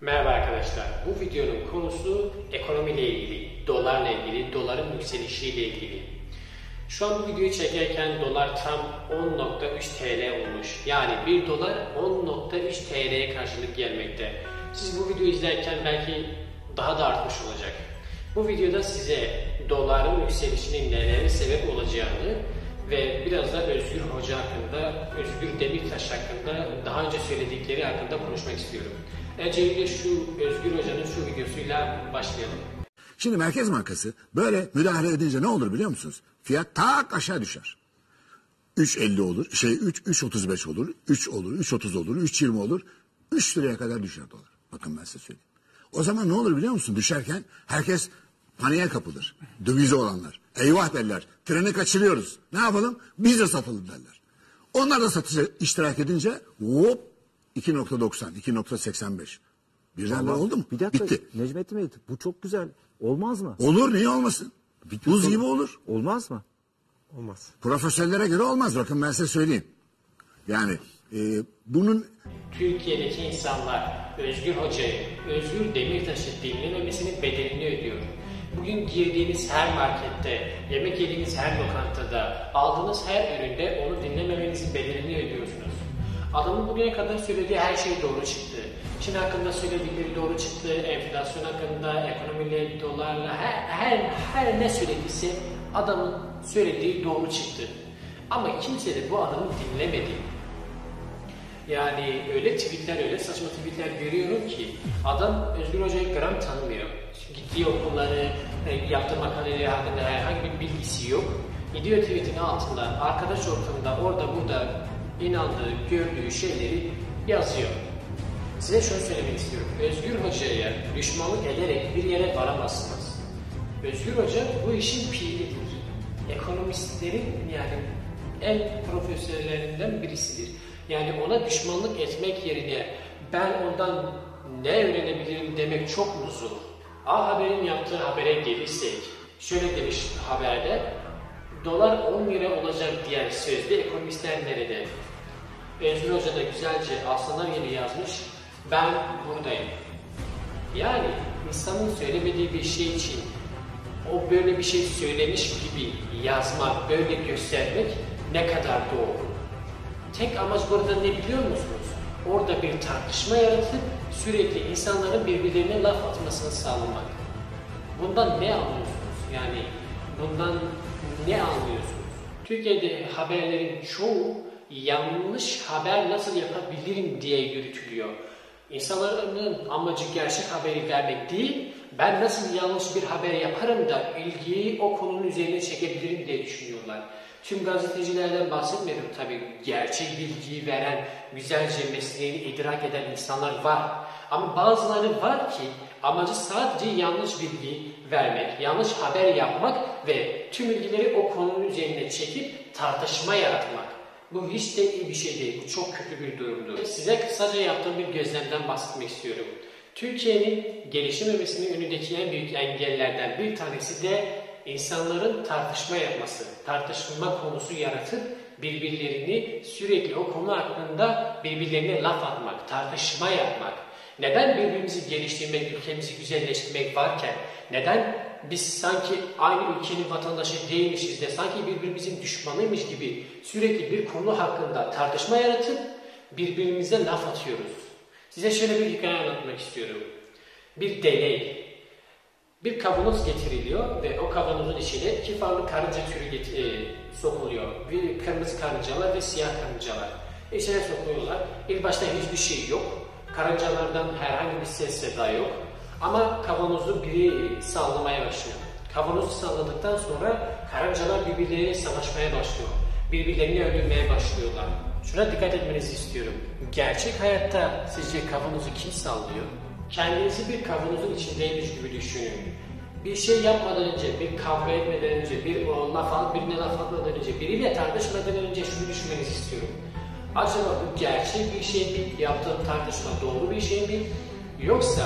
Merhaba arkadaşlar. Bu videonun konusu ekonomiyle ilgili, dolarla ilgili, doların yükselişiyle ilgili. Şu an bu videoyu çekerken dolar tam 10.3 TL olmuş. Yani 1 dolar 10.3 TL'ye karşılık gelmekte. Siz bu videoyu izlerken belki daha da artmış olacak. Bu videoda size doların yükselişinin nelere sebep olacağını ve biraz da Özgür Hoca hakkında, Özgür Demirtaş hakkında daha önce söyledikleri hakkında konuşmak istiyorum. Öncelikle şu Özgür Hoca'nın şu videosuyla başlayalım. Şimdi Merkez Bankası böyle müdahale edince ne olur biliyor musunuz? Fiyat tak aşağı düşer. 3.50 olur, şey 3 3.35 olur, 3 olur, 3.30 olur, 3.20 olur. 3 liraya kadar düşer dolar. Bakın ben size söyleyeyim. O zaman ne olur biliyor musun? Düşerken herkes paniğe kapılır. Dövize olanlar. Eyvah derler. Treni kaçırıyoruz. Ne yapalım? Biz de satalım derler. Onlar da satışa iştirak edince hop 2.90, 2.85. Birden de oldu mu? Bir dakika Bitti. Necmettin Bey bu çok güzel. Olmaz mı? Olur niye olmasın? Buz gibi olur. Olmaz mı? Olmaz. Profesörlere göre olmaz. Bakın ben size söyleyeyim. Yani e, bunun Türkiye'deki insanlar Özgür Hoca'yı, Özgür Demirtaş'ı dinlememesinin bedelini ödüyor. Bugün girdiğiniz her markette, yemek yediğiniz her lokantada, aldığınız her üründe onu dinlememenizin bedelini ödüyorsunuz. Adamın bugüne kadar söylediği her şey doğru çıktı. Çin hakkında söyledikleri doğru çıktı, enflasyon hakkında, ekonomiyle, dolarla, her, her, her ne söylediyse adamın söylediği doğru çıktı. Ama kimse de bu adamı dinlemedi. Yani öyle tweetler, öyle saçma tweetler görüyorum ki adam Özgür Hoca'yı gram tanımıyor. Gittiği okulları, e, yaptığı makaleleri hakkında herhangi bir bilgisi yok. Gidiyor tweetin altında, arkadaş ortamında, orada burada inandığı, gördüğü şeyleri yazıyor. Size şunu söylemek istiyorum. Özgür Hoca'ya düşmanlık ederek bir yere varamazsınız. Özgür Hoca bu işin piridir. Ekonomistlerin yani en profesörlerinden birisidir. Yani ona düşmanlık etmek yerine ben ondan ne öğrenebilirim demek çok mu zor? A Haber'in yaptığı habere gelirsek, şöyle demiş haberde, dolar 10 lira olacak diyen sözde ekonomistler nerede? Özgür Hoca da güzelce aslında yeri yazmış, ben buradayım. Yani insanın söylemediği bir şey için o böyle bir şey söylemiş gibi yazmak, böyle göstermek ne kadar doğru. Tek amaç burada ne biliyor musunuz? Orada bir tartışma yaratıp sürekli insanların birbirlerine laf atmasını sağlamak. Bundan ne anlıyorsunuz? Yani bundan ne anlıyorsunuz? Türkiye'de haberlerin çoğu yanlış haber nasıl yapabilirim diye yürütülüyor. İnsanların amacı gerçek haberi vermek değil, ben nasıl yanlış bir haber yaparım da ilgiyi o konunun üzerine çekebilirim diye düşünüyorlar. Tüm gazetecilerden bahsetmiyorum tabii. Gerçek bilgiyi veren, güzelce mesleğini idrak eden insanlar var. Ama bazıları var ki amacı sadece yanlış bilgi vermek, yanlış haber yapmak ve tüm ilgileri o konunun üzerine çekip tartışma yaratmak. Bu hiç de iyi bir şey değil. Bu çok kötü bir durumdur. Size kısaca yaptığım bir gözlemden bahsetmek istiyorum. Türkiye'nin gelişememesinin önündeki en büyük engellerden bir tanesi de insanların tartışma yapması, tartışma konusu yaratıp birbirlerini sürekli o konu hakkında birbirlerine laf atmak, tartışma yapmak. Neden birbirimizi geliştirmek, ülkemizi güzelleştirmek varken neden biz sanki aynı ülkenin vatandaşı değilmişiz de sanki birbirimizin düşmanıymış gibi sürekli bir konu hakkında tartışma yaratıp birbirimize laf atıyoruz. Size şöyle bir hikaye anlatmak istiyorum. Bir deney. Bir kavanoz getiriliyor ve o kavanozun içine iki farklı karınca türü e, sokuluyor. Bir kırmızı karıncalar ve siyah karıncalar. İçine sokuyorlar. İlk başta hiçbir şey yok. Karıncalardan herhangi bir ses seda yok. Ama kavanozu biri sallamaya başlıyor. Kavanozu salladıktan sonra karıncalar birbirleriyle savaşmaya başlıyor. Birbirlerini öldürmeye başlıyorlar. Şuna dikkat etmenizi istiyorum. Gerçek hayatta sizce kavanozu kim sallıyor? Kendinizi bir kavanozun içindeymiş gibi düşünün. Bir şey yapmadan önce, bir kavga etmeden önce, bir laf al, birine laf atmadan önce, biriyle tartışmadan önce şunu düşünmenizi istiyorum. Acaba bu gerçek bir şey mi? Yaptığım tartışma doğru bir şey mi? Yoksa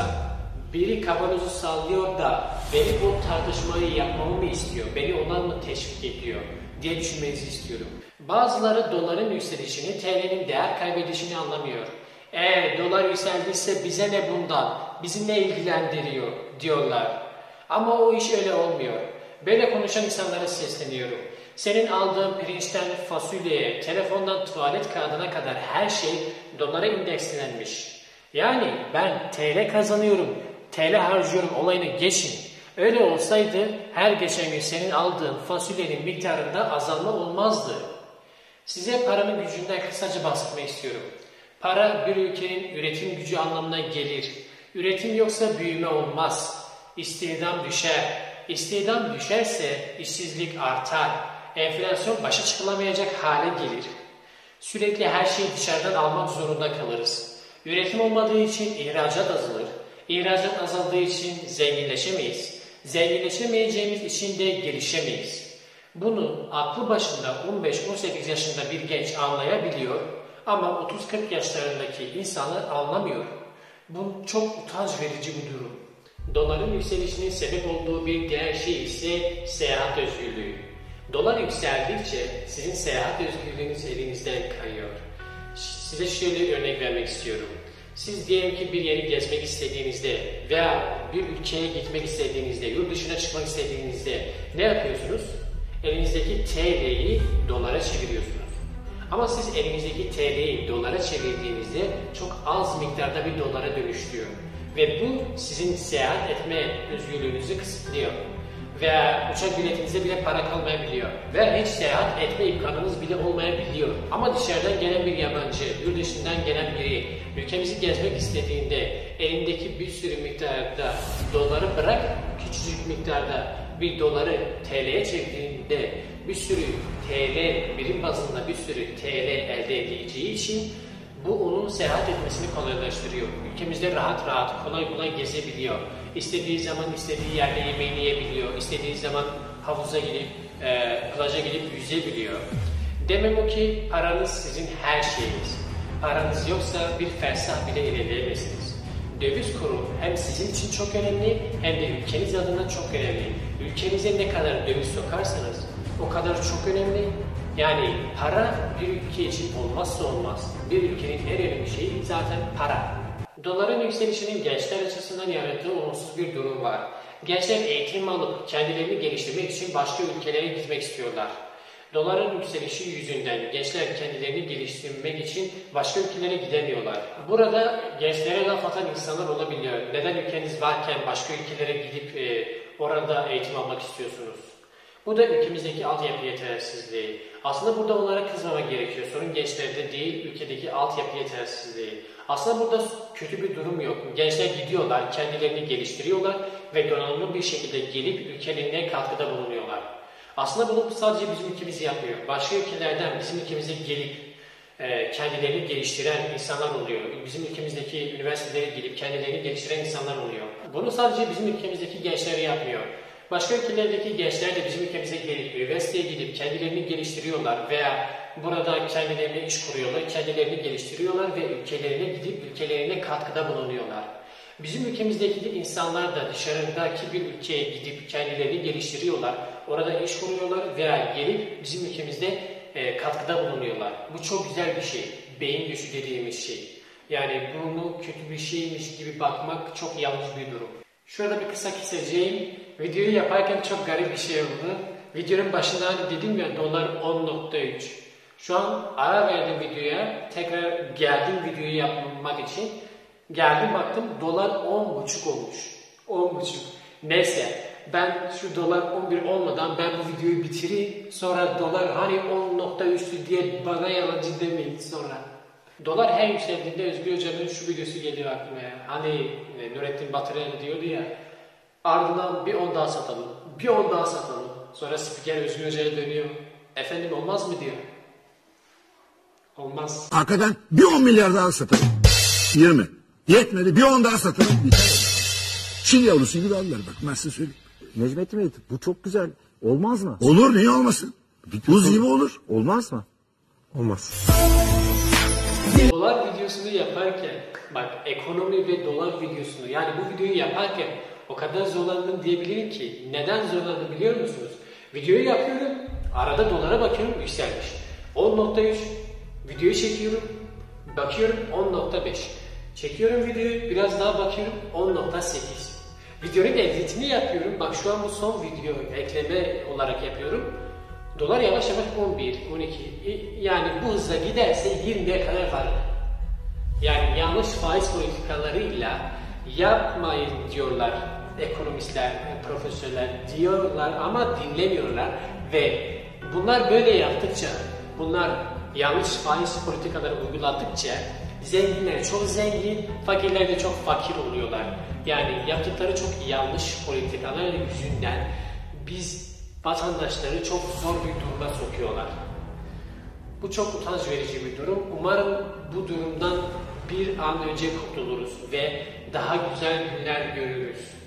biri kavanozu sallıyor da beni bu tartışmayı yapmamı mı istiyor? Beni ona mı teşvik ediyor? diye düşünmenizi istiyorum. Bazıları doların yükselişini, TL'nin değer kaybedişini anlamıyor. Eğer dolar yükseldiyse bize ne bundan, bizi ne ilgilendiriyor diyorlar. Ama o iş öyle olmuyor. Böyle konuşan insanlara sesleniyorum. Senin aldığın pirinçten fasulyeye, telefondan tuvalet kağıdına kadar her şey dolara indekslenmiş. Yani ben TL kazanıyorum, TL harcıyorum olayını geçin. Öyle olsaydı her geçen gün senin aldığın fasulyenin miktarında azalma olmazdı. Size paranın gücünden kısaca bahsetmek istiyorum. Para bir ülkenin üretim gücü anlamına gelir. Üretim yoksa büyüme olmaz. İstihdam düşer. İstihdam düşerse işsizlik artar. Enflasyon başa çıkılamayacak hale gelir. Sürekli her şeyi dışarıdan almak zorunda kalırız. Üretim olmadığı için ihracat azalır. İhracat azaldığı için zenginleşemeyiz. Zenginleşemeyeceğimiz için de gelişemeyiz. Bunu aklı başında 15-18 yaşında bir genç anlayabiliyor ama 30-40 yaşlarındaki insanlar anlamıyor. Bu çok utanç verici bir durum. Doların yükselişinin sebep olduğu bir diğer şey ise seyahat özgürlüğü. Dolar yükseldikçe sizin seyahat özgürlüğünüz elinizden kayıyor. Size şöyle bir örnek vermek istiyorum. Siz diyelim ki bir yeri gezmek istediğinizde veya bir ülkeye gitmek istediğinizde, yurt dışına çıkmak istediğinizde ne yapıyorsunuz? Elinizdeki TL'yi dolara çeviriyorsunuz. Ama siz elinizdeki TL'yi dolara çevirdiğinizde çok az miktarda bir dolara dönüştürüyor. Ve bu sizin seyahat etme özgürlüğünüzü kısıtlıyor. Veya uçak biletinizde bile para kalmayabiliyor. Veya hiç seyahat etme imkanınız bile olmayabiliyor. Ama dışarıdan gelen bir yabancı, yurt dışından gelen biri ülkemizi gezmek istediğinde elindeki bir sürü miktarda doları bırak küçücük miktarda bir doları TL'ye çevirdiğinde bir sürü TL birim bazında bir sürü TL elde edeceği için bu onun seyahat etmesini kolaylaştırıyor. Ülkemizde rahat rahat, kolay kolay gezebiliyor. İstediği zaman istediği yerde yemeğini yiyebiliyor. İstediği zaman havuza gidip, e, plaja gidip yüzebiliyor. Demem o ki paranız sizin her şeyiniz. Paranız yoksa bir fersah bile ilerleyemezsiniz. Döviz kuru hem sizin için çok önemli hem de ülkeniz adına çok önemli. Ülkenize ne kadar döviz sokarsanız o kadar çok önemli. Yani para bir ülke için olmazsa olmaz. Bir ülkenin en önemli şeyi zaten para. Doların yükselişinin gençler açısından yarattığı olumsuz bir durum var. Gençler eğitim alıp kendilerini geliştirmek için başka ülkelere gitmek istiyorlar. Doların yükselişi yüzünden gençler kendilerini geliştirmek için başka ülkelere gidemiyorlar. Burada gençlere laf atan insanlar olabiliyor. Neden ülkeniz varken başka ülkelere gidip e, orada eğitim almak istiyorsunuz? Bu da ülkemizdeki altyapı yetersizliği. Aslında burada onlara kızmamak gerekiyor. Sorun gençlerde değil, ülkedeki altyapı yetersizliği. Aslında burada kötü bir durum yok. Gençler gidiyorlar, kendilerini geliştiriyorlar ve donanımlı bir şekilde gelip ülkelerine katkıda bulunuyorlar. Aslında bunu sadece bizim ülkemiz yapmıyor. Başka ülkelerden bizim ülkemize gelip e, kendilerini geliştiren insanlar oluyor. Bizim ülkemizdeki üniversitelere gelip kendilerini geliştiren insanlar oluyor. Bunu sadece bizim ülkemizdeki gençler yapmıyor. Başka ülkelerdeki gençler de bizim ülkemize gelip üniversiteye gidip kendilerini geliştiriyorlar veya burada kendilerine iş kuruyorlar, kendilerini geliştiriyorlar ve ülkelerine gidip ülkelerine katkıda bulunuyorlar. Bizim ülkemizdeki de insanlar da dışarıdaki bir ülkeye gidip kendilerini geliştiriyorlar. Orada iş kuruyorlar veya gelip bizim ülkemizde e, katkıda bulunuyorlar. Bu çok güzel bir şey. Beyin göçü dediğimiz şey. Yani bunu kötü bir şeymiş gibi bakmak çok yanlış bir durum. Şurada bir kısa keseceğim. Videoyu yaparken çok garip bir şey oldu. Videonun başında hani dedim ya dolar 10.3. Şu an ara verdim videoya. Tekrar geldim videoyu yapmak için. Geldim baktım dolar 10.5 olmuş. 10.5. Neyse ben şu dolar 11 olmadan ben bu videoyu bitireyim. Sonra dolar hani 10.3'tü diye bana yalancı demeyin sonra. Dolar her yükseldiğinde Özgür Hoca'nın şu videosu geliyor aklıma ya. Hani e, Nurettin Batırel diyordu ya. Ardından bir on daha satalım. Bir on daha satalım. Sonra spiker Özgür Hoca'ya dönüyor. Efendim olmaz mı diyor. Olmaz. Arkadan bir 10 milyar daha satalım. 20. Yetmedi bir 10 daha satalım. Çin yavrusu gibi aldılar bak ben size söyleyeyim. Necmettin Bey bu çok güzel. Olmaz mı? Olur niye olmasın? Buz gibi olur. Olmaz mı? Olmaz. Dolar videosunu yaparken bak ekonomi ve dolar videosunu yani bu videoyu yaparken o kadar zorlandım diyebilirim ki neden zorlandım biliyor musunuz? Videoyu yapıyorum arada dolara bakıyorum yükselmiş. 10.3 videoyu çekiyorum Bakıyorum 10.5. Çekiyorum videoyu biraz daha bakıyorum 10.8. Videonun editini yapıyorum. Bak şu an bu son video ekleme olarak yapıyorum. Dolar yavaş yavaş 11, 12. Yani bu hızla giderse 20'ye kadar var. Yani yanlış faiz politikalarıyla yapmayın diyorlar ekonomistler, profesörler diyorlar ama dinlemiyorlar ve bunlar böyle yaptıkça, bunlar yanlış faiz politikaları uyguladıkça zenginler çok zengin, fakirler de çok fakir oluyorlar. Yani yaptıkları çok yanlış politikalar yüzünden biz vatandaşları çok zor bir duruma sokuyorlar. Bu çok utanç verici bir durum. Umarım bu durumdan bir an önce kurtuluruz ve daha güzel günler görürüz.